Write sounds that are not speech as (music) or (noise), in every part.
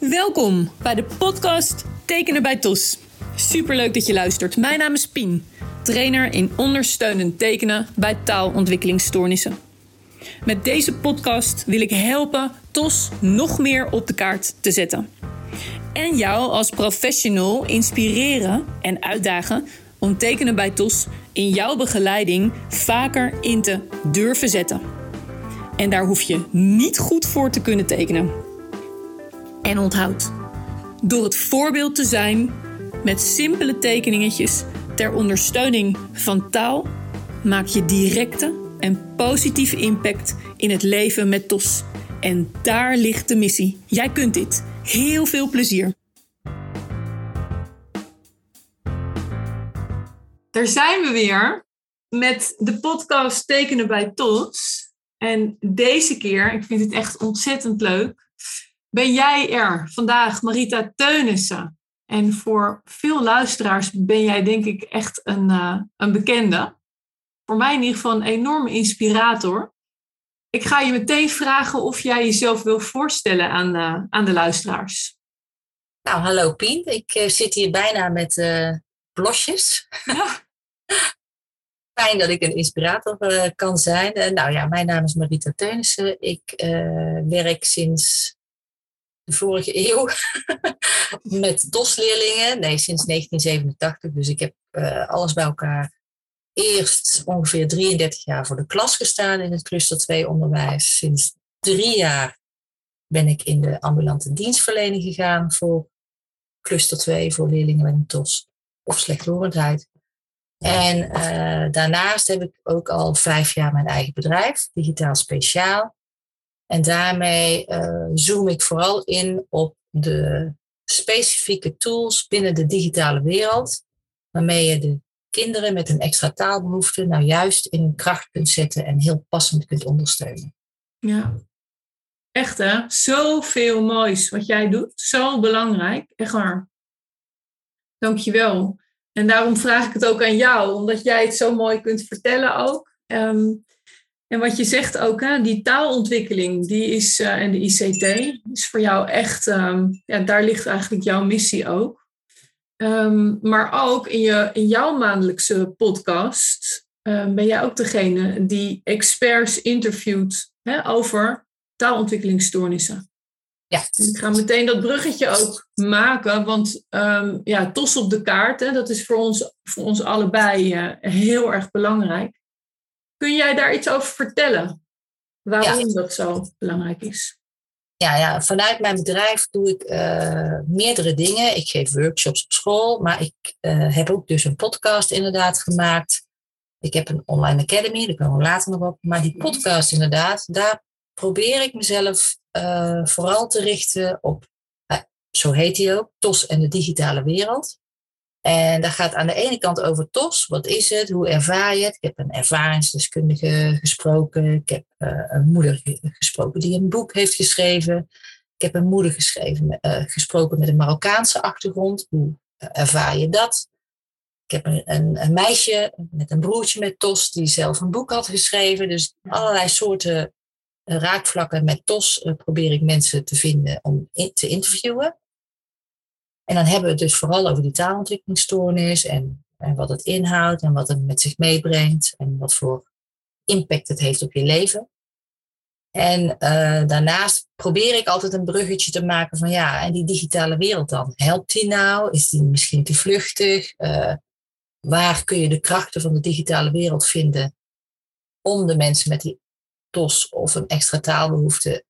Welkom bij de podcast Tekenen bij TOS. Superleuk dat je luistert. Mijn naam is Pien, trainer in ondersteunend tekenen bij taalontwikkelingsstoornissen. Met deze podcast wil ik helpen TOS nog meer op de kaart te zetten. En jou als professional inspireren en uitdagen om tekenen bij TOS in jouw begeleiding vaker in te durven zetten. En daar hoef je niet goed voor te kunnen tekenen. En onthoud, door het voorbeeld te zijn met simpele tekeningetjes ter ondersteuning van taal, maak je directe en positieve impact in het leven met TOS. En daar ligt de missie. Jij kunt dit. Heel veel plezier. Daar zijn we weer met de podcast Tekenen bij TOS. En deze keer, ik vind het echt ontzettend leuk, ben jij er vandaag, Marita Teunissen. En voor veel luisteraars ben jij denk ik echt een, uh, een bekende. Voor mij in ieder geval een enorme inspirator. Ik ga je meteen vragen of jij jezelf wil voorstellen aan, uh, aan de luisteraars. Nou, hallo Pien. Ik uh, zit hier bijna met blosjes. Ja. (laughs) Fijn dat ik een inspirator kan zijn. nou ja, mijn naam is Marita Teunissen. Ik werk sinds vorige eeuw (laughs) met DOS-leerlingen. Nee, sinds 1987. Dus ik heb uh, alles bij elkaar eerst ongeveer 33 jaar voor de klas gestaan in het cluster 2 onderwijs. Sinds drie jaar ben ik in de ambulante dienstverlening gegaan voor cluster 2 voor leerlingen met een TOS of slechthorendheid. En uh, daarnaast heb ik ook al vijf jaar mijn eigen bedrijf, Digitaal Speciaal. En daarmee uh, zoom ik vooral in op de specifieke tools binnen de digitale wereld, waarmee je de kinderen met een extra taalbehoefte nou juist in hun kracht kunt zetten en heel passend kunt ondersteunen. Ja, echt hè? Zoveel moois wat jij doet. Zo belangrijk. Echt waar. Dankjewel. En daarom vraag ik het ook aan jou, omdat jij het zo mooi kunt vertellen ook. Um, en wat je zegt ook, hè, die taalontwikkeling die is, uh, en de ICT is voor jou echt, um, ja, daar ligt eigenlijk jouw missie ook. Um, maar ook in, je, in jouw maandelijkse podcast um, ben jij ook degene die experts interviewt hè, over taalontwikkelingsstoornissen. Ja. ik ga meteen dat bruggetje ook maken, want ja, TOS op de kaart, hè, dat is voor ons, voor ons allebei uh, heel erg belangrijk. Kun jij daar iets over vertellen? Waarom dat zo belangrijk is? Ja, ja, vanuit mijn bedrijf doe ik uh, meerdere dingen. Ik geef workshops op school, maar ik uh, heb ook dus een podcast inderdaad gemaakt. Ik heb een online academy, daar komen we later nog op. Maar die podcast inderdaad, daar probeer ik mezelf uh, vooral te richten op, zo heet hij ook, TOS en de digitale wereld. En dat gaat aan de ene kant over TOS. Wat is het? Hoe ervaar je het? Ik heb een ervaringsdeskundige gesproken. Ik heb uh, een moeder gesproken die een boek heeft geschreven. Ik heb een moeder geschreven, uh, gesproken met een Marokkaanse achtergrond. Hoe ervaar je dat? Ik heb een, een, een, meisje met een broertje met TOS die zelf een boek had geschreven. Dus allerlei soorten raakvlakken met TOS probeer ik mensen te vinden om in, te interviewen. En dan hebben we het dus vooral over die taalontwikkelingsstoornis en, wat het inhoudt en wat het met zich meebrengt en wat voor impact het heeft op je leven. En uh, daarnaast probeer ik altijd een bruggetje te maken van ja, en die digitale wereld dan, helpt die nou? Is die misschien te vluchtig? Uh, waar kun je de krachten van de digitale wereld vinden om de mensen met die TOS of een extra taalbehoefte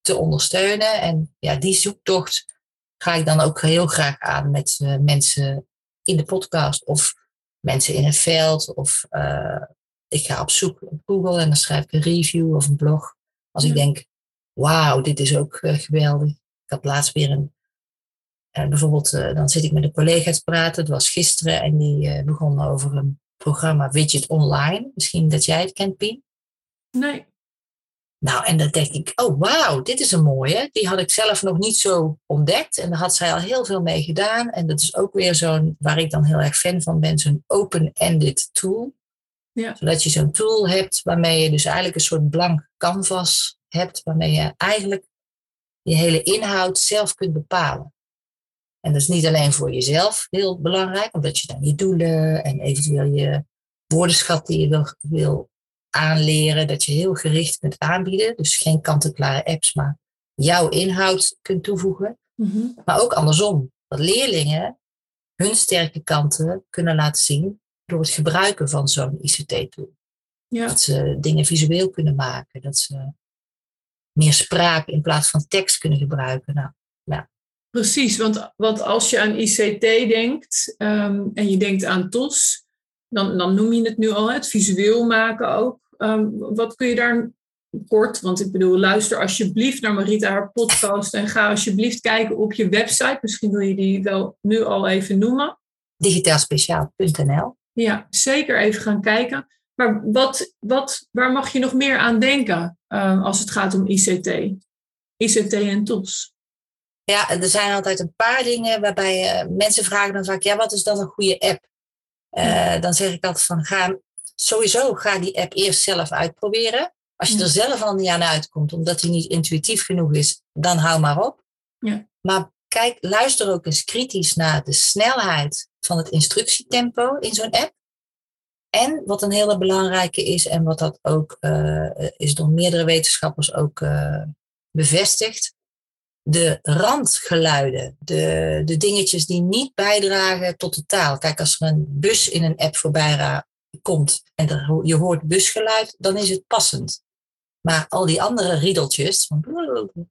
te ondersteunen? En ja, die zoektocht ga ik dan ook heel graag aan met uh, mensen in de podcast of mensen in het veld. Of uh, ik ga op zoek op Google en dan schrijf ik een review of een blog. Als ik denk, wauw, dit is ook uh, geweldig. Ik had laatst weer een, bijvoorbeeld, dan zit ik met een collega te praten. Het was gisteren en die begon over een programma Widget Online. Misschien dat jij het kent, Pien? Nee. Nou, en dan denk ik, oh wauw, dit is een mooie. Die had ik zelf nog niet zo ontdekt. En daar had zij al heel veel mee gedaan. En dat is ook weer zo'n, waar ik dan heel erg fan van ben, zo'n open-ended tool. Ja. Zodat je zo'n tool hebt waarmee je dus eigenlijk een soort blank canvas hebt. Waarmee je eigenlijk je hele inhoud zelf kunt bepalen. En dat is niet alleen voor jezelf heel belangrijk, omdat je dan je doelen en eventueel je woordenschat die je wil, wil aanleren, dat je heel gericht kunt aanbieden. Dus geen kant-en-klare apps, maar jouw inhoud kunt toevoegen. Mhm. Maar ook andersom, dat leerlingen hun sterke kanten kunnen laten zien door het gebruiken van zo'n ICT-tool. Ja. Dat ze dingen visueel kunnen maken, dat ze meer spraak in plaats van tekst kunnen gebruiken. Nou, Precies, want, want als je aan ICT denkt ehm, en je denkt aan TOS, dan, dan noem je het nu al, het visueel maken ook. Ehm, wat kun je daar kort, want ik bedoel, luister alsjeblieft naar Marita haar podcast en ga alsjeblieft kijken op je website. Misschien wil je die wel nu al even noemen. digitaalspeciaal.nl. Ja, zeker even gaan kijken. Maar wat, wat, waar mag je nog meer aan denken ehm, als het gaat om ICT? ICT en TOS. Ja, er zijn altijd een paar dingen waarbij eh, mensen vragen dan vaak, ja, wat is dan een goede app? Eh, Dan zeg ik altijd van, ga, sowieso ga die app eerst zelf uitproberen. Als je Ja. er zelf al niet aan uitkomt, omdat die niet intuïtief genoeg is, dan hou maar op. Ja. Maar kijk, luister ook eens kritisch naar de snelheid van het instructietempo in zo'n app. En wat een hele belangrijke is, en wat dat ook eh, is door meerdere wetenschappers ook eh, bevestigd, de randgeluiden, de, de dingetjes die niet bijdragen tot de taal. Kijk, als er een bus in een app voorbij ra- komt en er, je hoort busgeluid, dan is het passend. Maar al die andere riedeltjes, van (laughs)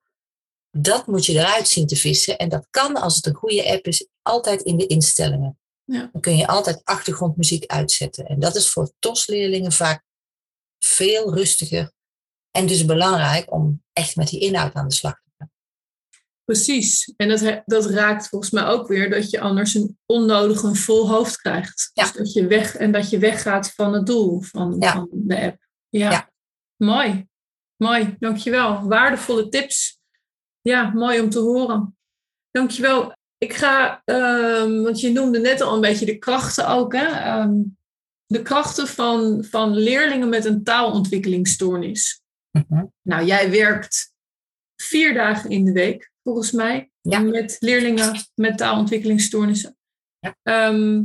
dat moet je eruit zien te vissen. En dat kan, als het een goede app is, altijd in de instellingen. Ja. Dan kun je altijd achtergrondmuziek uitzetten. En dat is voor TOS-leerlingen vaak veel rustiger. En dus belangrijk om echt met die inhoud aan de slag te gaan. Precies. En dat, dat raakt volgens mij ook weer dat je anders een onnodig een vol hoofd krijgt. Ja. Dus dat je weg, en dat je weggaat van het doel van, Ja. van de app. Ja. Ja. Mooi. Mooi. Dankjewel. Waardevolle tips. Ja, mooi om te horen. Dankjewel. Ik ga, ehm, want je noemde net al een beetje de krachten ook. Hè? Ehm, de krachten van, van leerlingen met een taalontwikkelingsstoornis. Mhm. Nou, jij werkt vier dagen in de week, volgens mij, Ja. met leerlingen met taalontwikkelingsstoornissen. Ja. Ehm,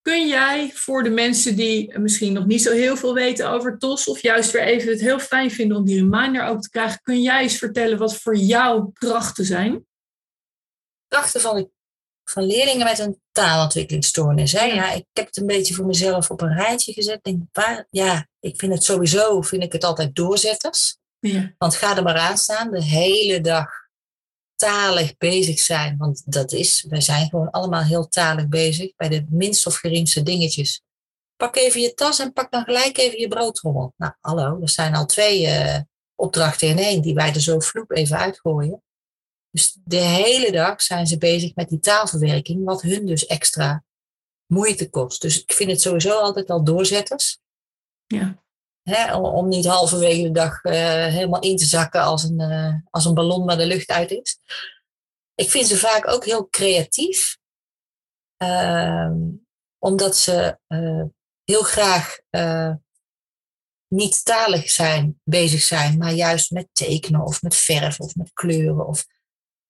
kun jij voor de mensen die misschien nog niet zo heel veel weten over TOS, of juist weer even het heel fijn vinden om die reminder ook te krijgen, kun jij eens vertellen wat voor jou krachten zijn? krachten van, de- van leerlingen met een taalontwikkelingsstoornis. Hè? Ja. Ja. ik heb het een beetje voor mezelf op een rijtje gezet. Denk, waar, ja, ik vind het sowieso vind ik het altijd doorzetters. Ja, Want ga er maar aan staan, de hele dag talig bezig zijn. Want dat is, wij zijn gewoon allemaal heel talig bezig bij de minst of geringste dingetjes. Pak even je tas en pak dan gelijk even je broodrommel. Nou, hallo, er zijn al twee eh, opdrachten in één die wij er zo vloep even uitgooien. Dus de hele dag zijn ze bezig met die taalverwerking, wat hun dus extra moeite kost. Dus ik vind het sowieso altijd al doorzetters. ja, Om, niet halverwege de dag eh, helemaal in te zakken als een, eh, als een ballon waar de lucht uit is. Ik vind ze vaak ook heel creatief. Ehm, omdat ze eh, heel graag niet talig zijn, bezig zijn, maar juist met tekenen of met verf of met kleuren. Of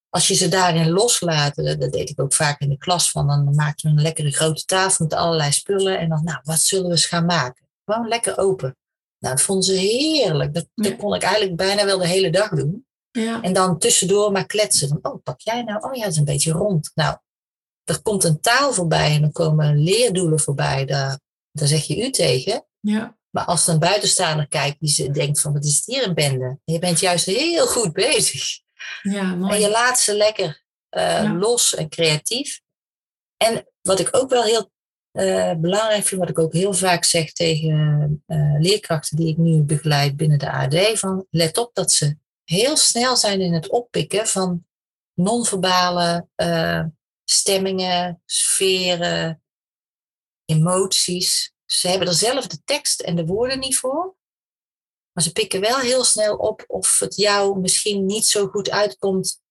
als je ze daarin loslaat, dat dat deed ik ook vaak in de klas van, dan maakten we een lekkere grote tafel met allerlei spullen. En dan, nou, wat zullen we eens gaan maken? Gewoon lekker open. Nou, dat vonden ze heerlijk. Dat, dat kon ik eigenlijk bijna wel de hele dag doen. ja, En dan tussendoor maar kletsen. Van, oh, pak jij nou? Oh ja, het is een beetje rond. Nou, er komt een taal voorbij en dan komen leerdoelen voorbij. Daar, daar zeg je u tegen. ja, Maar als er een buitenstaander kijkt die ze denkt van, wat is het hier een bende? Je bent juist heel goed bezig. ja, En je laat ze lekker eh, Ja. los en creatief. En wat ik ook wel heel eh, belangrijk vind, wat ik ook heel vaak zeg tegen eh, leerkrachten die ik nu begeleid binnen de AD, van let op dat ze heel snel zijn in het oppikken van non-verbale eh, stemmingen, sferen, emoties. Ze hebben er zelf de tekst en de woorden niet voor. Maar ze pikken wel heel snel op of het jou misschien niet zo goed uitkomt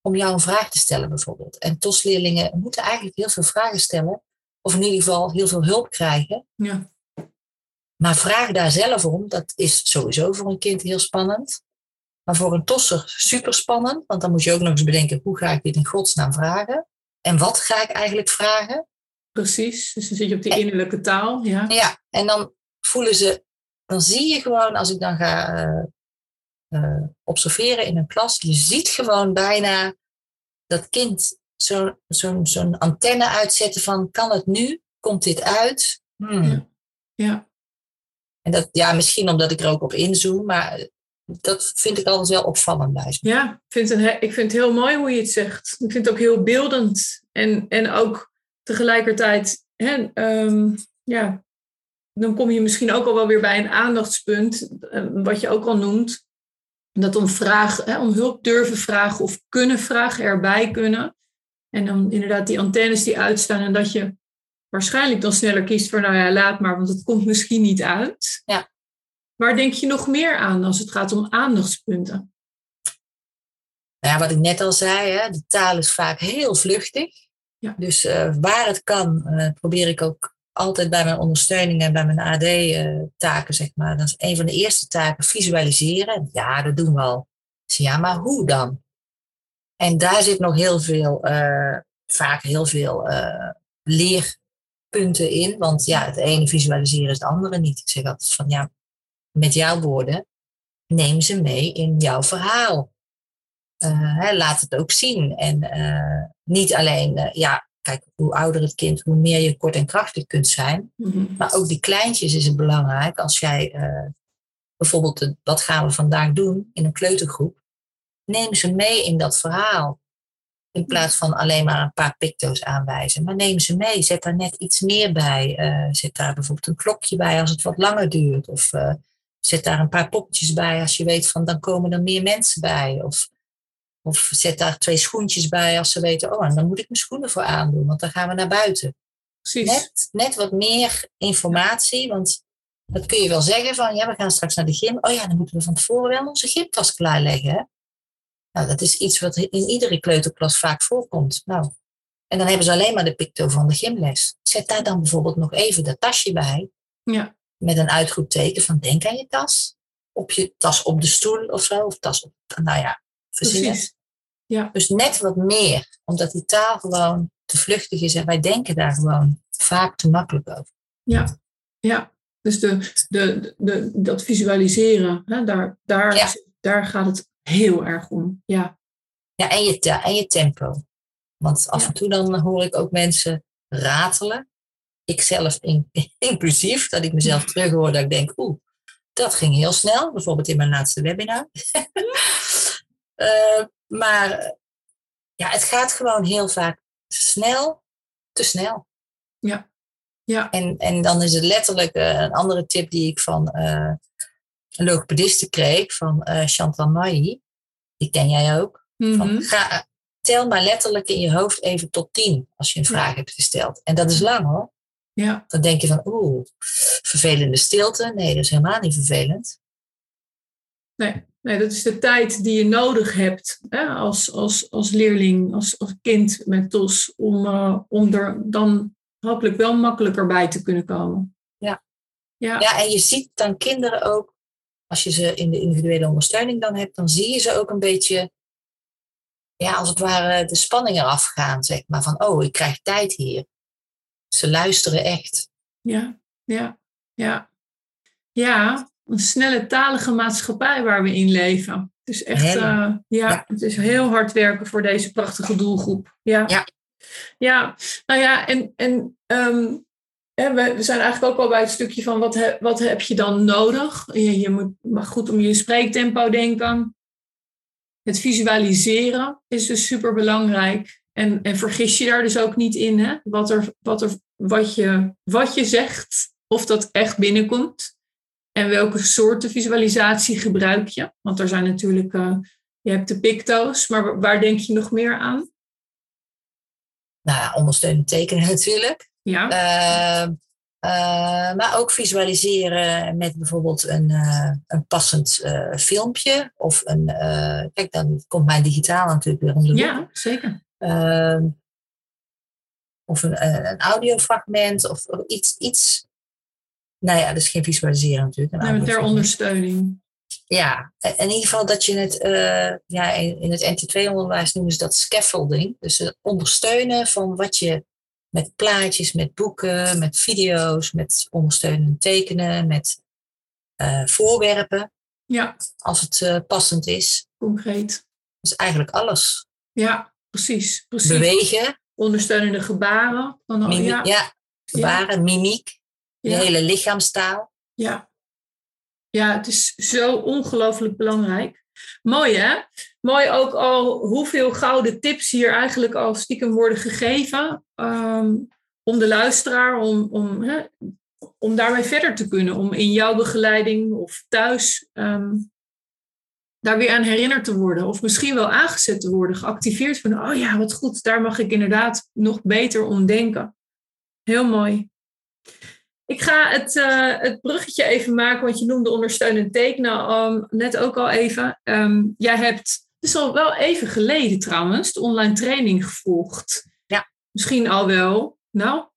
om jou een vraag te stellen bijvoorbeeld. En TOS-leerlingen moeten eigenlijk heel veel vragen stellen. Of in ieder geval heel veel hulp krijgen. Ja, Maar vraag daar zelf om. Dat is sowieso voor een kind heel spannend. Maar voor een tosser super spannend, want dan moet je ook nog eens bedenken, hoe ga ik dit in godsnaam vragen? En wat ga ik eigenlijk vragen? Precies, dus dan zit je op die innerlijke taal. Ja, ja en dan voelen ze, dan zie je gewoon, als ik dan ga uh, uh, observeren in een klas, je ziet gewoon bijna dat kind zo'n zo zo'n antenne uitzetten van, kan het nu? Komt dit uit? Hmm. Ja. ja. En dat, ja, misschien omdat ik er ook op inzoom, maar dat vind ik altijd wel opvallend bij Ja, ik vind, het, ik vind het heel mooi hoe je het zegt. Ik vind het ook heel beeldend. En, en ook tegelijkertijd, hè, um, ja, dan kom je misschien ook al wel weer bij een aandachtspunt, eh, wat je ook al noemt. Dat om, vraag, hè, om hulp durven vragen of kunnen vragen, erbij kunnen. En dan inderdaad die antennes die uitstaan en dat je waarschijnlijk dan sneller kiest voor, nou ja, laat maar, want het komt misschien niet uit. Ja. Waar denk je nog meer aan als het gaat om aandachtspunten? Nou ja, wat ik net al zei, hè, de taal is vaak heel vluchtig. Ja. Dus uh, waar het kan, uh, probeer ik ook altijd bij mijn ondersteuning en bij mijn AD-taken, uh, zeg maar. Dat is een van de eerste taken, visualiseren. Ja, dat doen we al. Dus ja, maar hoe dan? En daar zit nog heel veel, vaak heel veel leerpunten in. Want ja, het ene visualiseren is het andere niet. Ik zeg altijd van ja, met jouw woorden, neem ze mee in jouw verhaal. Uh, hè, laat het ook zien. En niet alleen, ja, kijk, hoe ouder het kind, hoe meer je kort en krachtig kunt zijn. Mm-hmm. Maar ook die kleintjes is het belangrijk. Als jij bijvoorbeeld, wat gaan we vandaag doen in een kleutergroep? Neem ze mee in dat verhaal. In plaats van alleen maar een paar picto's aanwijzen. Maar neem ze mee. Zet daar net iets meer bij. zet daar bijvoorbeeld een klokje bij als het wat langer duurt. Of zet daar een paar poppetjes bij als je weet van dan komen er meer mensen bij. Of, of zet daar twee schoentjes bij als ze weten, oh, en dan moet ik mijn schoenen voor aandoen, want dan gaan we naar buiten. Precies. Net, net wat meer informatie, want dat kun je wel zeggen van, ja, we gaan straks naar de gym. Oh ja, dan moeten we van tevoren wel onze gymtas klaarleggen. Nou, dat is iets wat in iedere kleuterklas vaak voorkomt. Nou, en dan hebben ze alleen maar de picto van de gymles. Zet daar dan bijvoorbeeld nog even dat tasje bij. Ja met een uitroepteken van denk aan je tas. Op je tas op de stoel of zo. Of tas op, nou ja, Precies. Ja. Dus net wat meer, omdat die taal gewoon te vluchtig is en wij denken daar gewoon vaak te makkelijk over. Ja, ja. Dus de, de, de, dat visualiseren, hè, daar, daar, Ja. daar gaat het heel erg om. Ja, Ja, en je, en je tempo. Want af Ja. en toe dan hoor ik ook mensen ratelen. Ikzelf in, (laughs) inclusief, dat ik mezelf terughoor dat ik denk, oeh, dat ging heel snel. Bijvoorbeeld in mijn laatste webinar. (laughs) Eh, maar ja, het gaat gewoon heel vaak snel, te snel. ja, En, en dan is het letterlijk eh, een andere tip die ik van eh, een logopediste kreeg, van eh, Chantal Mailly. Die ken jij ook. Van, Mhm. ga, tel maar letterlijk in je hoofd even tot tien als je een vraag hebt gesteld. En dat is lang hoor. ja, Dan denk je van, oeh, vervelende stilte. Nee, dat is helemaal niet vervelend. nee, nee, dat is de tijd die je nodig hebt hè, als, als, als leerling, als, als kind met TOS, om, eh, om er dan hopelijk wel makkelijker bij te kunnen komen. Ja. Ja, Ja, en je ziet dan kinderen ook, als je ze in de individuele ondersteuning dan hebt, dan zie je ze ook een beetje, ja, als het ware de spanning eraf gaan, zeg maar. Van, oh, ik krijg tijd hier. Ze luisteren echt. Ja, ja, ja. Ja, een snelle talige maatschappij waar we in leven. Het is echt, eh, ja, Ja. het is heel hard werken voor deze prachtige doelgroep. Ja, Ja. ja nou ja, en, en ehm, we, we zijn eigenlijk ook al bij het stukje van wat, wat heb je dan nodig? Je, je moet maar goed om je spreektempo denken. Het visualiseren is dus super belangrijk. En, en vergis je daar dus ook niet in, hè? Wat, er, wat, er, wat, je, wat je zegt, of dat echt binnenkomt. En welke soorten visualisatie gebruik je? Want er zijn natuurlijk, eh, je hebt de picto's, maar waar- denk je nog meer aan? Nou ondersteunend tekenen natuurlijk. Ja, Eh, eh, maar ook visualiseren met bijvoorbeeld een, eh, een passend eh, filmpje. Of een, kijk, dan komt mijn digitaal natuurlijk weer om de ja zeker. Ehm, of een, een audiofragment of iets, iets. Nou ja, dat is geen visualiseren natuurlijk. Een Nee, ter ondersteuning. ja, in ieder geval dat je het, ja, in het NT2-onderwijs noemen ze dat scaffolding. Dus het ondersteunen van wat je met plaatjes, met boeken, met video's, met ondersteunend tekenen, met uh, voorwerpen. Ja. Als het uh, passend is. Concreet. Dus eigenlijk alles. Ja, precies. precies. Bewegen. Ondersteunende gebaren. Dan al, ja. ja, gebaren, ja. mimiek. Je ja. hele lichaamstaal. Ja. Ja, het is zo ongelooflijk belangrijk. Mooi hè? Mooi ook al hoeveel gouden tips hier eigenlijk al stiekem worden gegeven. Um, om de luisteraar, om, om, hè, om daarmee verder te kunnen. Om in jouw begeleiding of thuis um, daar weer aan herinnerd te worden. Of misschien wel aangezet te worden, geactiveerd van, oh ja, wat goed, daar mag ik inderdaad nog beter om denken. Heel mooi. Ik ga het, uh, het bruggetje even maken, want je noemde ondersteunend tekenen um, net ook al even. Jij hebt, is al wel even geleden trouwens, de online training gevolgd. Ja. Misschien al wel, nou,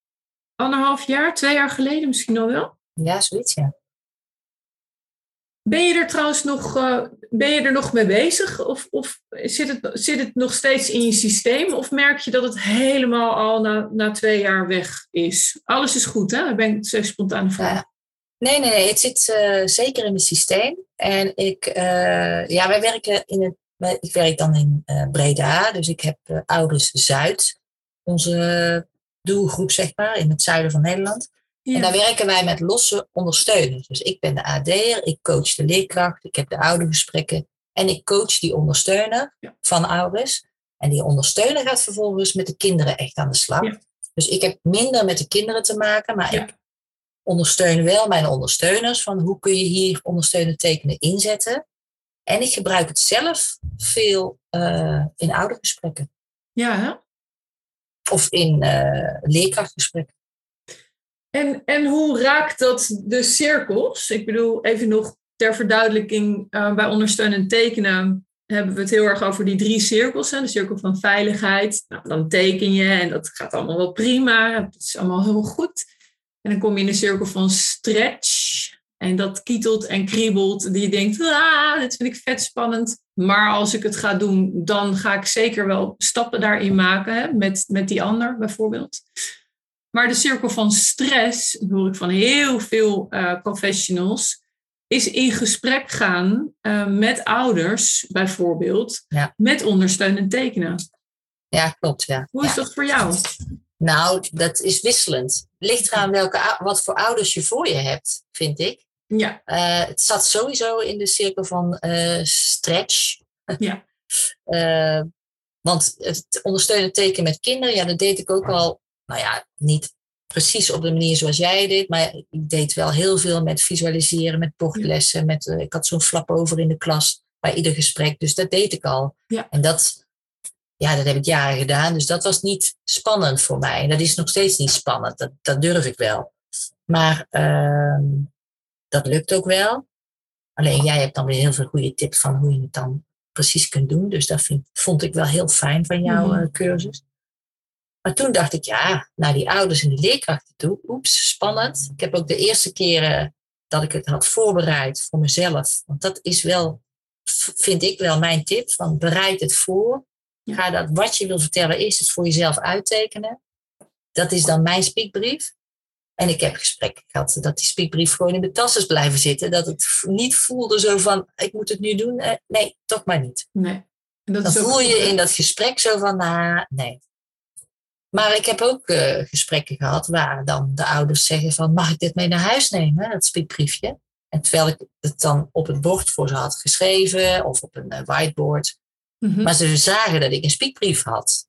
anderhalf jaar, twee jaar geleden misschien al wel? Ja, zoiets, ja. Ben je er trouwens nog, uh, ben je er nog mee bezig? Of, of zit, het, zit het nog steeds in je systeem? Of merk je dat het helemaal al na, na twee jaar weg is? Alles is goed, hè? Dan ben ik zo spontaan vraag. Ja. Nee, nee, nee, het zit uh, zeker in het systeem. En ik, uh, ja, wij werken in ik werk dan in Breda, dus ik heb Ouders Zuid, onze doelgroep, zeg maar, in het zuiden van Nederland. Ja. En daar werken wij met losse ondersteuners. Dus ik ben de AD'er, ik coach de leerkracht, ik heb de oudergesprekken en ik coach die ondersteuner ja. van ouders. En die ondersteuner gaat vervolgens met de kinderen echt aan de slag. Ja. Dus ik heb minder met de kinderen te maken, maar ik ondersteun wel mijn ondersteuners van hoe kun je hier ondersteunend tekenen inzetten. En ik gebruik het zelf veel uh, in oudergesprekken. Ja, hè? Of in uh, leerkrachtgesprekken. En, en hoe raakt dat de cirkels? Ik bedoel, even nog ter verduidelijking, uh, bij ondersteunend tekenen hebben we het heel erg over die drie cirkels. Hè? De cirkel van veiligheid, nou, dan teken je en dat gaat allemaal wel prima, dat is allemaal heel goed. En dan kom je in de cirkel van stretch en dat kietelt en kriebelt. Die je denkt, ah, dit vind ik vet spannend. Maar als ik het ga doen, dan ga ik zeker wel stappen daarin maken, hè? Met, met die ander bijvoorbeeld. Maar de cirkel van stress, dat hoor ik van heel veel uh, professionals, is in gesprek gaan uh, met ouders, bijvoorbeeld, ja. met ondersteunend tekenen. Ja, klopt. Ja. Hoe is ja. dat voor jou? Nou, dat is wisselend. Ligt eraan welke, wat voor ouders je voor je hebt, vind ik. Ja. Uh, het zat sowieso in de cirkel van stretch. Ja. (laughs) want het ondersteunend tekenen met kinderen, ja, dat deed ik ook al nou ja, niet precies op de manier zoals jij deed, maar ik deed wel heel veel met visualiseren, met bordlessen. Met, ik had zo'n flap over in de klas bij ieder gesprek, dus dat deed ik al. Ja. En dat, ja, dat heb ik jaren gedaan, dus dat was niet spannend voor mij. En dat is nog steeds niet spannend, dat, dat durf ik wel. Maar uh, dat lukt ook wel. Alleen jij hebt dan weer heel veel goede tips van hoe je het dan precies kunt doen. Dus dat vind, vond ik wel heel fijn van jouw uh, cursus. Maar toen dacht ik, ja, naar die ouders en die leerkrachten toe. Oeps, spannend. Ik heb ook de eerste keren dat ik het had voorbereid voor mezelf. Want dat is wel, vind ik wel mijn tip. Van bereid het voor. Ga dat wat je wil vertellen, eerst het voor jezelf uittekenen. Dat is dan mijn speakbrief. En ik heb gesprekken gehad dat die speakbrief gewoon in mijn tas is blijven zitten. Dat het niet voelde zo van, ik moet het nu doen. Nee, toch maar niet. Nee. Dat dan voel je in dat gesprek zo van, nou, nee. Maar ik heb ook uh, gesprekken gehad waar dan de ouders zeggen van mag ik dit mee naar huis nemen, dat speakbriefje. En terwijl ik het dan op het bord voor ze had geschreven of op een uh, whiteboard. Mhm. Maar ze zagen dat ik een speakbrief had.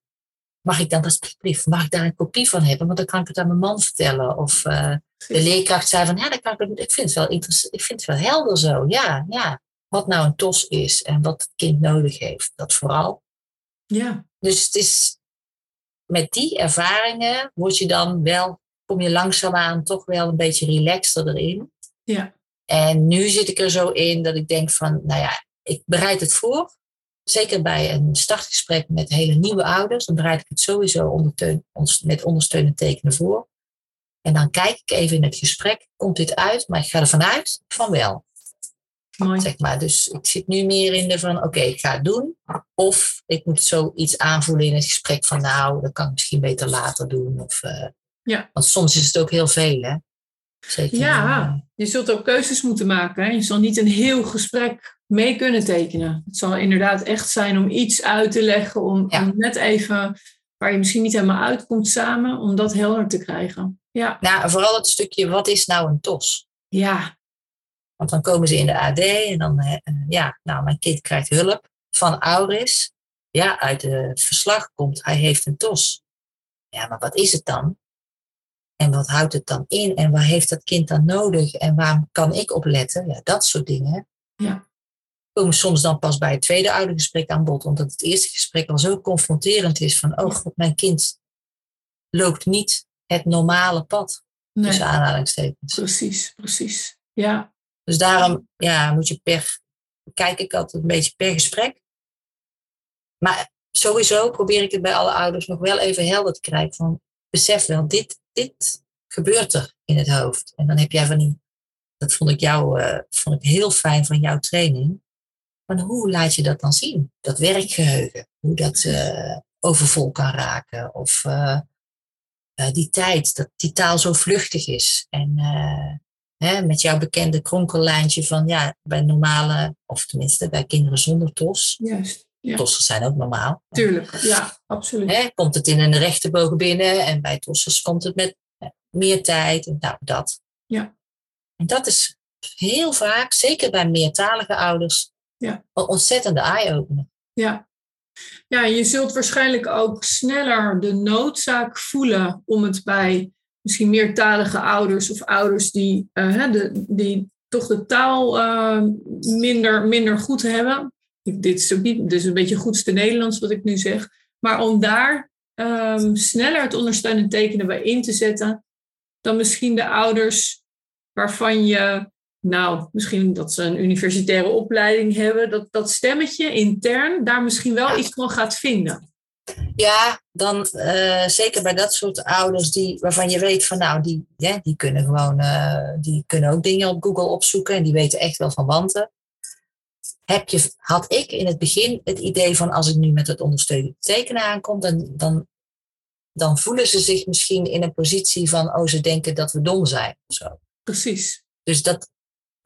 Mag ik dan dat speakbrief, mag ik daar een kopie van hebben? Want dan kan ik het aan mijn man vertellen. Of uh, de leerkracht zei van ja, dan kan ik, ik, vind het wel interessant, ik vind het wel helder zo. Ja, ja. Wat nou een TOS is en wat het kind nodig heeft, dat vooral. Ja. Dus het is, met die ervaringen word je dan wel, kom je langzaamaan toch wel een beetje relaxter erin. Ja. En nu zit ik er zo in dat ik denk van, nou ja, ik bereid het voor. Zeker bij een startgesprek met hele nieuwe ouders, dan bereid ik het sowieso ondersteun, met ondersteunend tekenen voor. En dan kijk ik even in het gesprek, komt dit uit? Maar ik ga ervan uit van wel. mooi. Zeg maar. Dus ik zit nu meer in de van, oké, ik ga het doen. Of ik moet zoiets aanvoelen in het gesprek van, nou, dat kan ik misschien beter later doen. Of, uh, ja. Want soms is het ook heel veel, hè. Zeker, ja, uh, je zult ook keuzes moeten maken. Hè? Je zal niet een heel gesprek mee kunnen tekenen. Het zal inderdaad echt zijn om iets uit te leggen, om, ja. om net even waar je misschien niet helemaal uitkomt samen, om dat helder te krijgen. Ja. Nou, vooral het stukje, wat is nou een TOS? Ja. Want dan komen ze in de AD en dan, ja, nou, mijn kind krijgt hulp van Auris. Ja, uit het verslag komt, hij heeft een TOS. Ja, maar wat is het dan? En wat houdt het dan in? En waar heeft dat kind dan nodig? En waar kan ik op letten? Ja, dat soort dingen. Ja. Komen soms dan pas bij het tweede oudergesprek aan bod. Omdat het eerste gesprek al zo confronterend is. Van, oh god, mijn kind loopt niet het normale pad. Nee. Tussen aanhalingstekens. Precies, precies. Ja. Dus daarom ja, moet je per, kijk ik altijd een beetje per gesprek. Maar sowieso probeer ik het bij alle ouders nog wel even helder te krijgen. Van, besef wel, dit, dit gebeurt er in het hoofd. En dan heb jij van die, dat vond ik, jou, uh, vond ik heel fijn van jouw training. Van hoe laat je dat dan zien? Dat werkgeheugen, hoe dat uh, overvol kan raken. Of uh, die tijd, dat die taal zo vluchtig is. En hè, met jouw bekende kronkellijntje van ja, bij normale, of tenminste bij kinderen zonder tos. Juist. Ja. Tossers zijn ook normaal. Tuurlijk, ja, absoluut. Hè, komt het in een rechte bogen binnen en bij tossers komt het met meer tijd. En nou, dat. Ja. En dat is heel vaak, zeker bij meertalige ouders, ja. een ontzettende eye-opener. Ja. ja, je zult waarschijnlijk ook sneller de noodzaak voelen om het bij misschien meertalige ouders of ouders die, uh, de, die toch de taal uh, minder, minder goed hebben. Dit is niet, dus een beetje goedste Nederlands wat ik nu zeg. Maar om daar um, sneller het ondersteunend tekenen bij in te zetten dan misschien de ouders waarvan je, nou, misschien dat ze een universitaire opleiding hebben, dat dat stemmetje intern daar misschien wel iets van gaat vinden. Ja, dan uh, zeker bij dat soort ouders die, waarvan je weet van nou, die, ja, die kunnen gewoon, uh, die kunnen ook dingen op Google opzoeken en die weten echt wel van wanten. Heb je, had ik in het begin het idee van als ik nu met het ondersteunend tekenen aankom, dan, dan, dan voelen ze zich misschien in een positie van, oh, ze denken dat we dom zijn of zo. Precies. Dus dat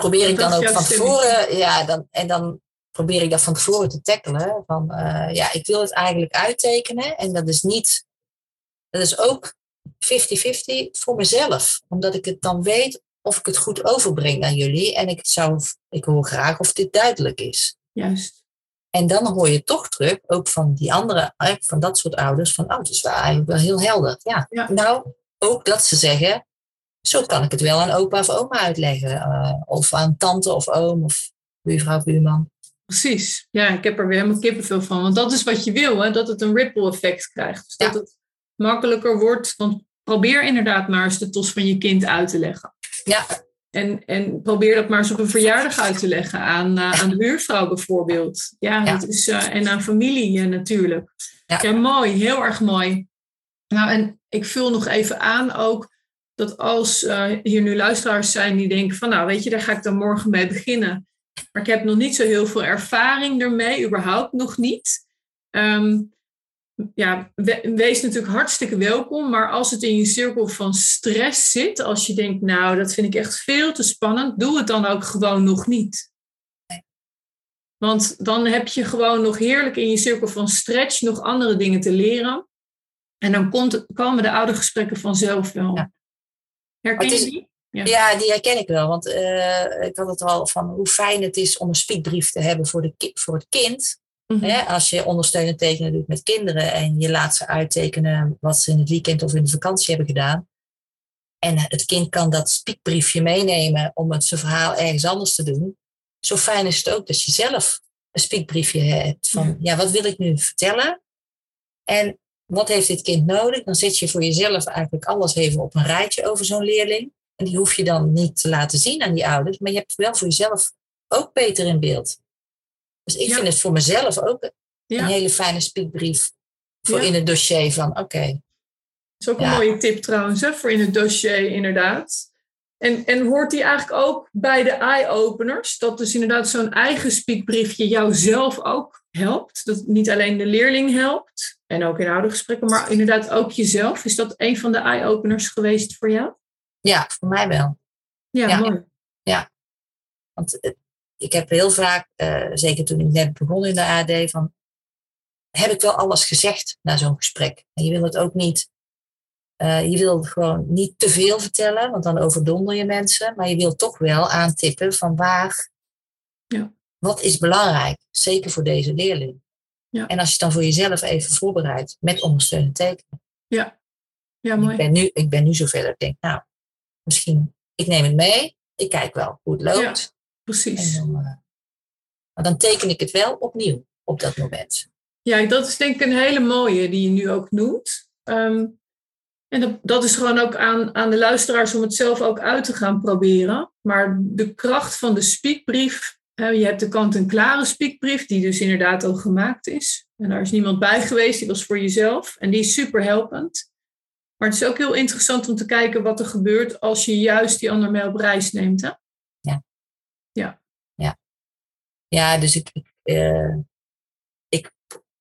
probeer ik dan ook van tevoren, ja, dan, en dan probeer ik dat van tevoren te tackelen. Van uh, ja, ik wil het eigenlijk uittekenen. En dat is niet, dat is ook 50-50 voor mezelf. Omdat ik het dan weet of ik het goed overbreng aan jullie. En ik, zou, ik hoor graag of dit duidelijk is. Juist. En dan hoor je toch terug, ook van die andere, van dat soort ouders, van oh, het is wel eigenlijk wel heel helder. Ja, ja. nou, ook dat ze zeggen, zo kan ik het wel aan opa of oma uitleggen. Uh, of aan tante of oom of buurvrouw, buurman. Precies. Ja, ik heb er weer helemaal kippenvel van. Want dat is wat je wil, hè? dat het een ripple effect krijgt. Dus dat Ja. het makkelijker wordt. Want probeer inderdaad maar eens de tos van je kind uit te leggen. Ja, En, en probeer dat maar eens op een verjaardag uit te leggen aan, eh, aan de buurvrouw bijvoorbeeld. Ja, Ja. Dat is, eh, en aan familie eh, natuurlijk. Ja. Ja. mooi, heel erg mooi. Nou, en ik vul nog even aan ook dat als eh, hier nu luisteraars zijn die denken van nou weet je, daar ga ik dan morgen mee beginnen. Maar ik heb nog niet zo heel veel ervaring ermee, überhaupt nog niet. Ehm, ja, we- wees natuurlijk hartstikke welkom. Maar als het in je cirkel van stress zit, als je denkt, nou, dat vind ik echt veel te spannend, doe het dan ook gewoon nog niet. Want dan heb je gewoon nog heerlijk in je cirkel van stretch nog andere dingen te leren. En dan komt, komen de oude gesprekken vanzelf wel. Ja. Herken Het je is- die? Ja. Ja, die herken ik wel. Want eh, ik had het al van hoe fijn het is om een speakbrief te hebben voor, de voor het kind. Mhm. Hè? Als je ondersteunend tekenen doet met kinderen en je laat ze uittekenen wat ze in het weekend of in de vakantie hebben gedaan. En het kind kan dat speakbriefje meenemen om het zijn verhaal ergens anders te doen. Zo fijn is het ook dat je zelf een speakbriefje hebt van, ja, wat wil ik nu vertellen? En wat heeft dit kind nodig? Dan zet je voor jezelf eigenlijk alles even op een rijtje over zo'n leerling. En die hoef je dan niet te laten zien aan die ouders, maar je hebt het wel voor jezelf ook beter in beeld. Dus ik Ja. vind het voor mezelf ook een hele fijne speakbrief voor Ja. in het dossier van, oké, Dat is ook een mooie tip trouwens, hè, voor in het dossier inderdaad. En, en hoort die eigenlijk ook bij de eye-openers? Dat dus inderdaad zo'n eigen speakbriefje jou zelf ook helpt? Dat niet alleen de leerling helpt, en ook in oude gesprekken, maar inderdaad ook jezelf. Is dat een van de eye-openers geweest voor jou? Ja, voor mij wel. Ja, Ja. mooi. Ja. Want eh, ik heb heel vaak, eh, zeker toen ik net begon in de AD, van heb ik wel alles gezegd na zo'n gesprek? En je wil het ook niet, eh, je wil gewoon niet te veel vertellen, want dan overdonder je mensen. Maar je wil toch wel aantippen van waar, Ja. wat is belangrijk, zeker voor deze leerling. Ja. En als je het dan voor jezelf even voorbereidt met ondersteunend tekenen. Ja, Ik mooi. ben, nu, ik ben nu zover dat ik denk, nou, misschien, ik neem het mee. Ik kijk wel hoe het loopt. En Precies. dan, eh, maar dan teken ik het wel opnieuw op dat moment. Ja, dat is denk ik een hele mooie die je nu ook noemt. Ehm, en dat, dat is gewoon ook aan, aan de luisteraars om het zelf ook uit te gaan proberen. Maar de kracht van de speakbrief. Je hebt de kant-en-klare speakbrief, die dus inderdaad al gemaakt is. En daar is niemand bij geweest, die was voor jezelf. En die is super helpend. Maar het is ook heel interessant om te kijken wat er gebeurt als je juist die ander mee op reis neemt. Hè? Ja, dus ik, ik, eh, ik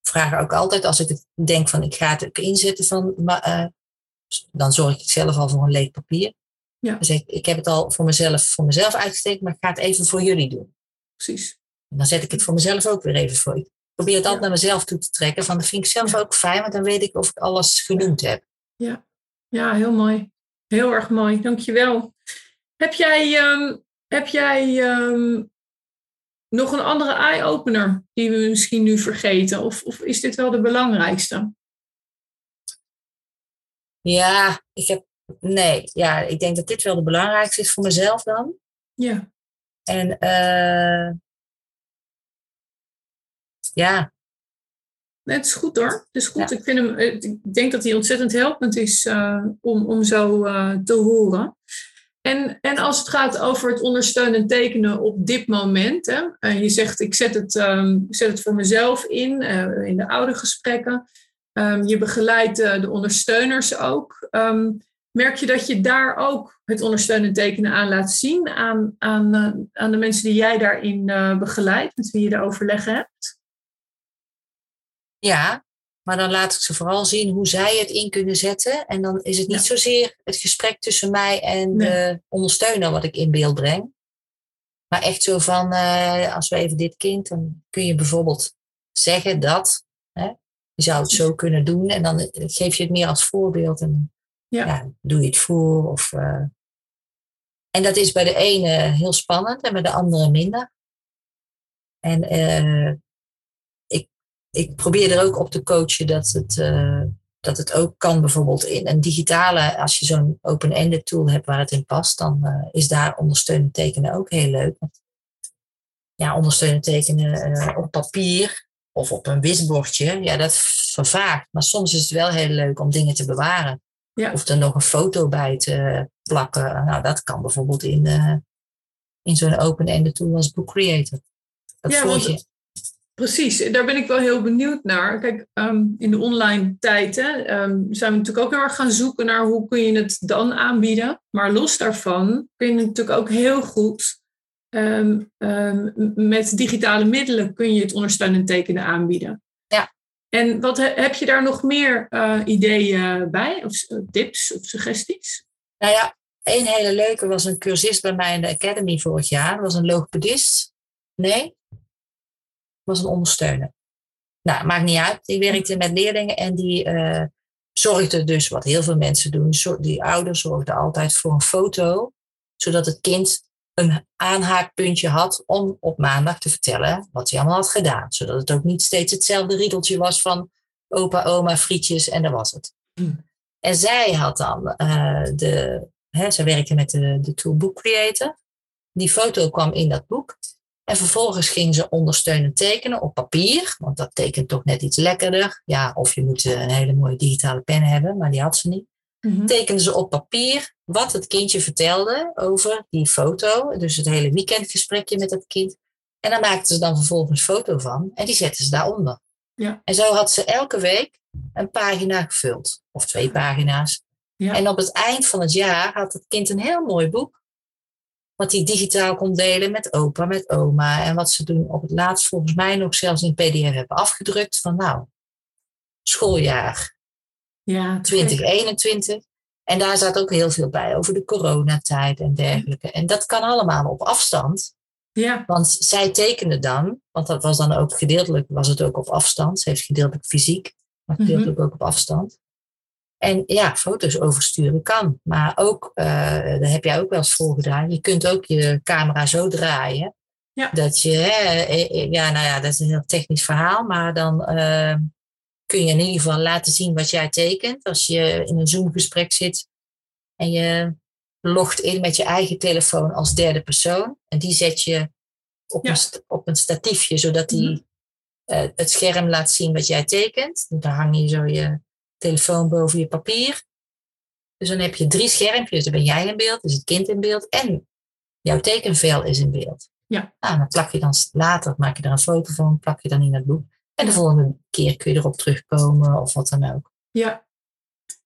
vraag ook altijd als ik denk van ik ga het ook inzetten van, maar, eh, dan zorg ik zelf al voor een leeg papier. Ja. Dus ik, ik heb het al voor mezelf, voor mezelf uitgesteken, maar ik ga het even voor jullie doen. Precies. En dan zet ik het voor mezelf ook weer even voor. Ik probeer het altijd Ja. naar mezelf toe te trekken. Van dat vind ik zelf ook fijn, want dan weet ik of ik alles genoemd heb. Ja, heel mooi. Heel erg mooi, dankjewel. Heb jij, ehm, heb jij ehm, nog een andere eye-opener die we misschien nu vergeten? Of, of is dit wel de belangrijkste? Ja, ik heb. Nee, ja, ik denk dat dit wel de belangrijkste is voor mezelf dan. Ja, En eh, ja, nee, het is goed hoor. Het is goed. Ja. Ik, vind hem, eh, ik denk dat hij ontzettend helpend is eh, om, om zo te horen. En, en als het gaat over het ondersteunend tekenen op dit moment. Hè, eh, je zegt, ik zet het, ehm, ik zet het voor mezelf in, in de oude gesprekken. Ehm, je begeleidt de ondersteuners ook. Ehm, merk je dat je daar ook het ondersteunend tekenen aan laat zien aan, aan, eh, aan de mensen die jij daarin eh, begeleidt, met wie je de overleggen hebt? ja, maar dan laat ik ze vooral zien hoe zij het in kunnen zetten. En dan is het niet Ja. zozeer het gesprek tussen mij en Nee. de ondersteuner wat ik in beeld breng. Maar echt zo van, eh, als we even dit kind, dan kun je bijvoorbeeld zeggen dat. Hè, je zou het zo kunnen doen. En dan geef je het meer als voorbeeld. En Ja. doe je het voor. Of, eh, en dat is bij de ene heel spannend en bij de andere minder. En eh, ik, ik probeer er ook op te coachen dat het, eh, dat het ook kan bijvoorbeeld in een digitale, als je zo'n open-ended tool hebt waar het in past, dan is daar ondersteunend tekenen ook heel leuk. Ja, ondersteunend tekenen op papier of op een wisbordje, ja, dat vervaagt. Maar soms is het wel heel leuk om dingen te bewaren. Ja. Of er nog een foto bij te plakken. Nou, dat kan bijvoorbeeld in, eh, in zo'n open-ended tool als Book Creator. Dat Ja, want- je. Precies, daar ben ik wel heel benieuwd naar. Kijk, ehm, in de online tijd hè, ehm, zijn we natuurlijk ook heel erg gaan zoeken naar hoe kun je het dan aanbieden. Maar los daarvan kun je natuurlijk ook heel goed ehm, met digitale middelen kun je het ondersteunend tekenen aanbieden. En wat he- heb je daar nog meer eh, ideeën bij? Of s- tips of suggesties? Nou ja, een hele leuke was een cursist bij mij in de Academy vorig jaar. Dat was een logopedist. Nee, was een ondersteuner. Nou, maakt niet uit. Die werkte met leerlingen en die eh, zorgde dus, wat heel veel mensen doen, die ouders zorgden altijd voor een foto, zodat het kind een aanhaakpuntje had om op maandag te vertellen wat hij allemaal had gedaan. Zodat het ook niet steeds hetzelfde riedeltje was van opa, oma, frietjes en dat was het. En zij had dan eh, de, hè, zij werkte met de, de tool Book Creator. Die foto kwam in dat boek. En vervolgens ging ze ondersteunend tekenen op papier, want dat tekent toch net iets lekkerder. Ja, of je moet eh, een hele mooie digitale pen hebben, maar die had ze niet. Tekende ze op papier wat het kindje vertelde over die foto. Dus het hele weekendgesprekje met het kind. En daar maakten ze dan vervolgens een foto van en die zetten ze daaronder. Ja. En zo had ze elke week een pagina gevuld, of twee pagina's. Ja. En op het eind van het jaar had het kind een heel mooi boek wat hij digitaal kon delen met opa, met oma. En wat ze doen op het laatst volgens mij nog zelfs in PDF hebben afgedrukt. Van nou, schooljaar Ja, 2021. En daar staat ook heel veel bij over de coronatijd en dergelijke. En dat kan allemaal op afstand. Ja, Want zij tekende dan, want dat was dan ook gedeeltelijk, was het ook op afstand. Ze heeft gedeeltelijk fysiek, maar Mhm. gedeeltelijk ook op afstand. En ja, foto's oversturen kan. Maar ook, eh daar heb jij ook wel eens voor gedaan. Je kunt ook je camera zo draaien. Ja. Dat je, hè, eh, eh, ja, nou ja, dat is een heel technisch verhaal. Maar dan kun je in ieder geval laten zien wat jij tekent. Als je in een Zoom-gesprek zit en je logt in met je eigen telefoon als derde persoon. En die zet je op, Ja. een, op een statiefje, zodat die Mhm. eh, het scherm laat zien wat jij tekent. Dan hang je zo je telefoon boven je papier. Dus dan heb je drie schermpjes. Dan ben jij in beeld, is het kind in beeld en jouw tekenvel is in beeld. Ja. Nou, dan plak je dan later, maak je er een foto van, plak je dan in het boek. En de volgende keer kun je erop terugkomen of wat dan ook. ja.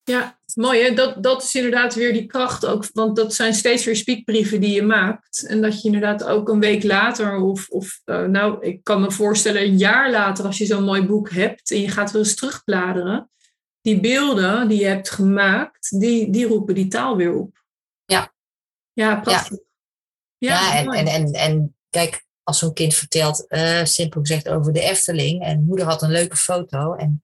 Ja, mooi hè. Dat, dat is inderdaad weer die kracht ook. Want dat zijn steeds weer spiekbrieven die je maakt. En dat je inderdaad ook een week later of, of eh, nou, ik kan me voorstellen een jaar later als je zo'n mooi boek hebt en je gaat weer eens terugbladeren. Die beelden die je hebt gemaakt, die, die roepen die taal weer op. Ja. Ja, prachtig. Ja, en, mooi. en, en, en kijk, als zo'n kind vertelt, eh, simpel gezegd, over de Efteling. En moeder had een leuke foto. En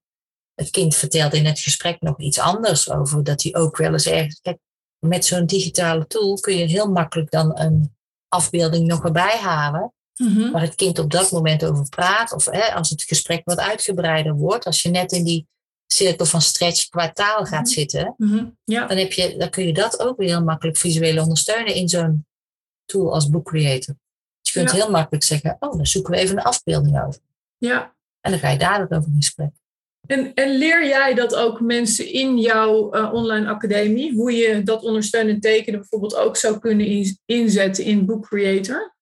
het kind vertelde in het gesprek nog iets anders over. Dat hij ook wel eens ergens. Kijk, met zo'n digitale tool kun je heel makkelijk dan een afbeelding nog erbij halen. Mhm. Waar het kind op dat moment over praat. Of hè, als het gesprek wat uitgebreider wordt. Als je net in die cirkel van stretch qua taal gaat Mhm. zitten. Mhm. Ja, Dan, heb je, dan kun je dat ook weer heel makkelijk visueel ondersteunen in zo'n tool als Book Creator. Dus je kunt Ja. heel makkelijk zeggen, oh, dan zoeken we even een afbeelding over. ja. En dan ga je daar ook over in gesprek. En, en leer jij dat ook mensen in jouw eh, online academie, hoe je dat ondersteunend tekenen bijvoorbeeld ook zou kunnen in- inzetten in Book Creator?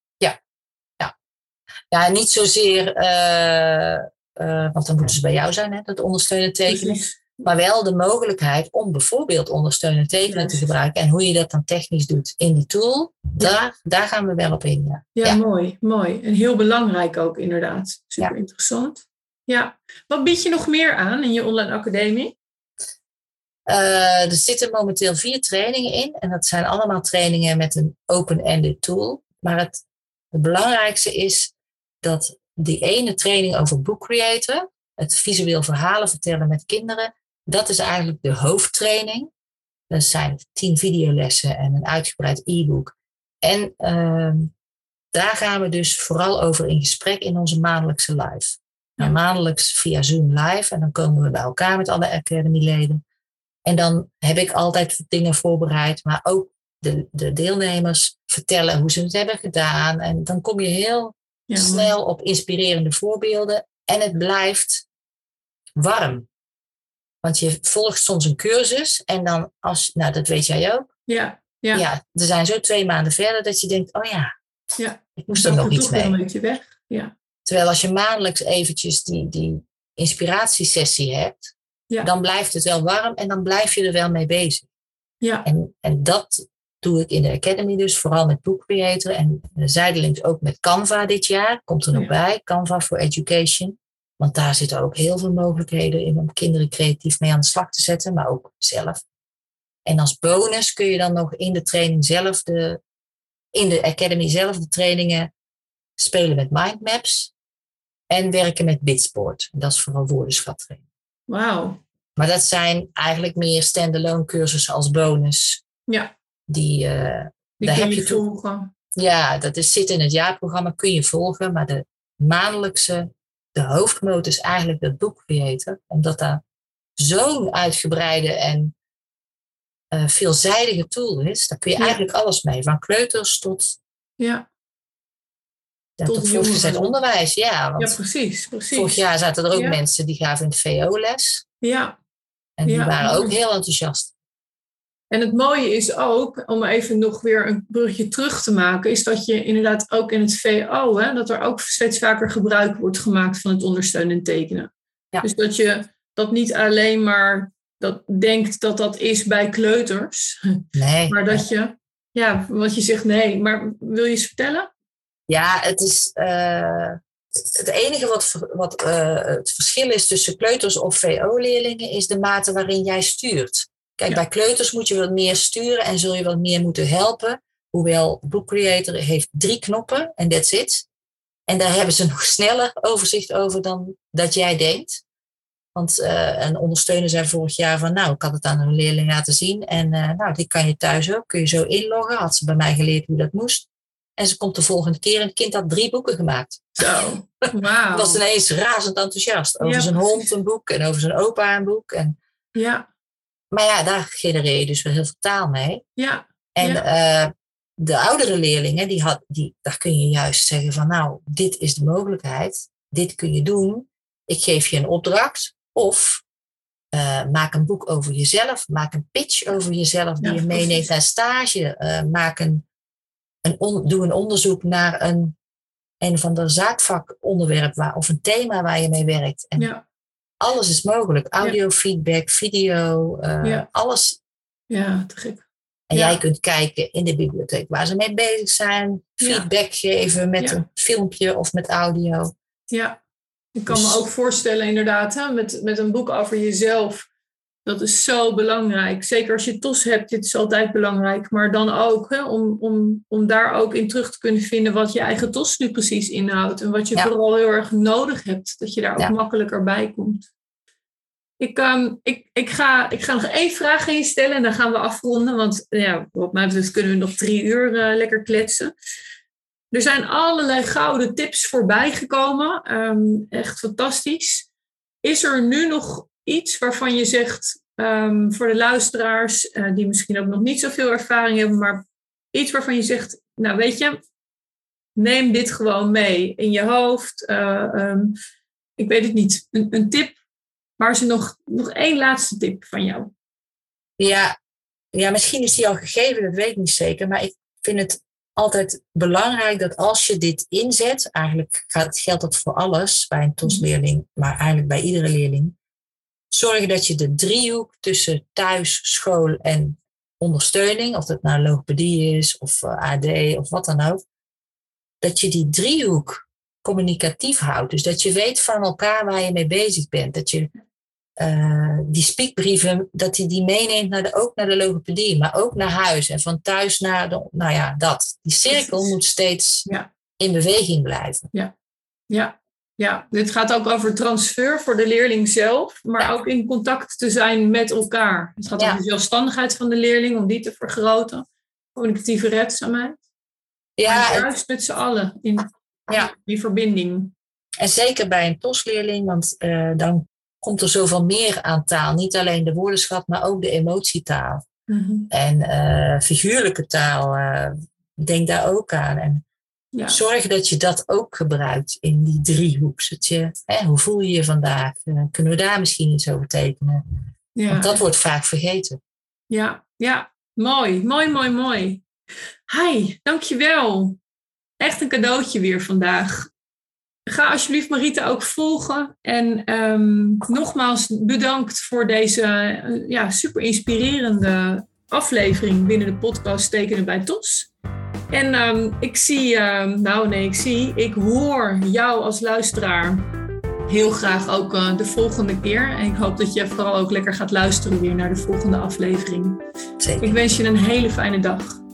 Ja, niet zozeer, eh, eh, want dan moeten ze bij jou zijn, hè, dat ondersteunen tekenen. Precies. Maar wel de mogelijkheid om bijvoorbeeld ondersteunen tekenen te gebruiken. En hoe je dat dan technisch doet in die tool, daar, daar gaan we wel op in. Ja. Ja, Ja. mooi, mooi. En heel belangrijk ook inderdaad. Super Ja. interessant. Ja. Wat bied je nog meer aan in je online academie? Eh, er zitten momenteel vier trainingen in. En dat zijn allemaal trainingen met een open-ended tool. Maar het, het belangrijkste is dat die ene training over Book Creator, het visueel verhalen vertellen met kinderen, dat is eigenlijk de hoofdtraining. Dat zijn tien videolessen en een uitgebreid e-book. En ehm, daar gaan we dus vooral over in gesprek in onze maandelijkse live. Nou, maandelijks via Zoom live. En dan komen we bij elkaar met alle Academy-leden. En dan heb ik altijd dingen voorbereid, maar ook de, de deelnemers vertellen hoe ze het hebben gedaan. En dan kom je heel Ja, snel op inspirerende voorbeelden. En het blijft warm. Want je volgt soms een cursus en dan als, nou dat weet jij ook. Ja, ja. Ja, er zijn zo twee maanden verder dat je denkt, oh ja, Ja. ik moest er nog iets mee. een beetje weg. Ja. Terwijl als je maandelijks eventjes die, die inspiratiesessie hebt, Ja. dan blijft het wel warm en dan blijf je er wel mee bezig. Ja. En, en dat doe ik in de Academy dus, vooral met Book Creator en zijdelings ook met Canva dit jaar. Komt er nog Ja. bij, Canva for Education. Want daar zitten ook heel veel mogelijkheden in om kinderen creatief mee aan de slag te zetten, maar ook zelf. En als bonus kun je dan nog in de training zelf, de, in de Academy zelf, de trainingen spelen met mindmaps en werken met Bitsport. Dat is vooral woordenschattraining. Wauw. Maar dat zijn eigenlijk meer standalone cursussen als bonus. Ja. Die, eh, Die Daar heb je je toe- volgen. ja, dat is, zit in het jaarprogramma, kun je volgen. Maar de maandelijkse, de hoofdmoot is eigenlijk dat boek creëren. Omdat daar zo'n uitgebreide en eh, veelzijdige tool is. Daar kun je Ja. eigenlijk alles mee. Van kleuters tot, Ja. ja, Tot tot voortgezet onderwijs. Ja, want ja, precies. precies. vorig jaar zaten er ook Ja. mensen die gaven in het VO-les. Ja. En die waren ook heel enthousiast. En het mooie is ook, om even nog weer een brugje terug te maken, is dat je inderdaad ook in het VO, hè, dat er ook steeds vaker gebruik wordt gemaakt van het ondersteunend tekenen. Ja. Dus dat je dat niet alleen maar dat denkt dat dat is bij kleuters, Nee, maar dat je ja, wat je zegt nee. Maar wil je eens vertellen? Ja, het is. Uh, het enige wat, wat uh, het verschil is tussen kleuters of VO-leerlingen is de mate waarin jij stuurt. Kijk, bij kleuters moet je wat meer sturen en zul je wat meer moeten helpen. Hoewel Book Creator heeft drie knoppen en that's it. En daar hebben ze nog (laughs) sneller overzicht over dan dat jij denkt. Want uh, een ondersteuner zei vorig jaar van, nou, ik had het aan een leerling laten zien. En uh, nou, die kan je thuis ook, kun je zo inloggen. Had ze bij mij geleerd hoe dat moest. En ze komt de volgende keer en het kind had drie boeken gemaakt. Zo, (laughs) wauw. was ineens razend enthousiast. Over zijn hond een boek en over zijn opa een boek. En... Ja. Maar ja, daar genereer je dus wel heel veel taal mee. Ja. En ja. Uh, de oudere leerlingen, die had, die, daar kun je juist zeggen van nou, dit is de mogelijkheid. Dit kun je doen. Ik geef je een opdracht. Of uh, maak een boek over jezelf. Maak een pitch over jezelf die Ja, je meeneemt precies. naar stage. Uh, maak een, een on, doe een onderzoek naar een, een van de zaakvakonderwerp waar, of een thema waar je mee werkt. En Ja. Alles is mogelijk. Audio, feedback, video, uh, Ja. alles. ja, te gek. En jij kunt kijken in de bibliotheek waar ze mee bezig zijn. Feedback geven met een filmpje of met audio. Ja, ik kan Dus- me ook voorstellen inderdaad, hè, met, met een boek over jezelf. Dat is zo belangrijk. Zeker als je TOS hebt, dit is altijd belangrijk. Maar dan ook hè, om, om, om daar ook in terug te kunnen vinden wat je eigen TOS nu precies inhoudt. En wat je Ja. vooral heel erg nodig hebt. Dat je daar ook Ja. makkelijker bij komt. Ik, ehm, ik, ik, ga, ik ga nog één vraag aan je stellen en dan gaan we afronden. Want ja, wat mij betreft kunnen we nog drie uur eh, lekker kletsen. Er zijn allerlei gouden tips voorbij gekomen. Ehm, echt fantastisch. Is er nu nog iets waarvan je zegt ehm, voor de luisteraars, eh, die misschien ook nog niet zoveel ervaring hebben, maar iets waarvan je zegt, nou weet je, neem dit gewoon mee in je hoofd. Eh, ehm, ik weet het niet, een, een tip. Maar is er nog, nog één laatste tip van jou? Ja, ja, misschien is die al gegeven, dat weet ik niet zeker. Maar ik vind het altijd belangrijk dat als je dit inzet, eigenlijk gaat, geldt dat voor alles bij een TOS-leerling, maar eigenlijk bij iedere leerling. Zorg dat je de driehoek tussen thuis, school en ondersteuning, of dat nou logopedie is of eh, AD of wat dan ook, dat je die driehoek communicatief houdt. Dus dat je weet van elkaar waar je mee bezig bent. Dat je uh, die spiekbrieven, dat hij die meeneemt naar de, ook naar de logopedie, maar ook naar huis. En van thuis naar de, nou ja, dat. Die cirkel moet steeds Ja. in beweging blijven. Ja, ja, dit gaat ook over transfer voor de leerling zelf, maar Ja. ook in contact te zijn met elkaar. Het gaat Ja. om de zelfstandigheid van de leerling, om die te vergroten. Communicatieve redzaamheid. Ja, en, juist met z'n allen in Ja. die verbinding. en zeker bij een TOS-leerling, want uh, dan komt er zoveel meer aan taal. Niet alleen de woordenschat, maar ook de emotietaal. Mhm. En uh, figuurlijke taal, uh, denk daar ook aan. En Ja. zorg dat je dat ook gebruikt in die driehoek. Dat je, hè, hoe voel je je vandaag? Uh, kunnen we daar misschien iets over tekenen? Ja. Want dat wordt vaak vergeten. Ja, ja, mooi, mooi, mooi, mooi. Hi, dankjewel. Echt een cadeautje weer vandaag. Ga alsjeblieft Marita ook volgen. En um, nogmaals bedankt voor deze uh, ja, super inspirerende aflevering binnen de podcast Tekenen bij TOS. En um, ik zie, um, nou nee, ik zie, ik hoor jou als luisteraar heel graag ook uh, de volgende keer. En ik hoop dat je vooral ook lekker gaat luisteren weer naar de volgende aflevering. Zeker. Ik wens je een hele fijne dag.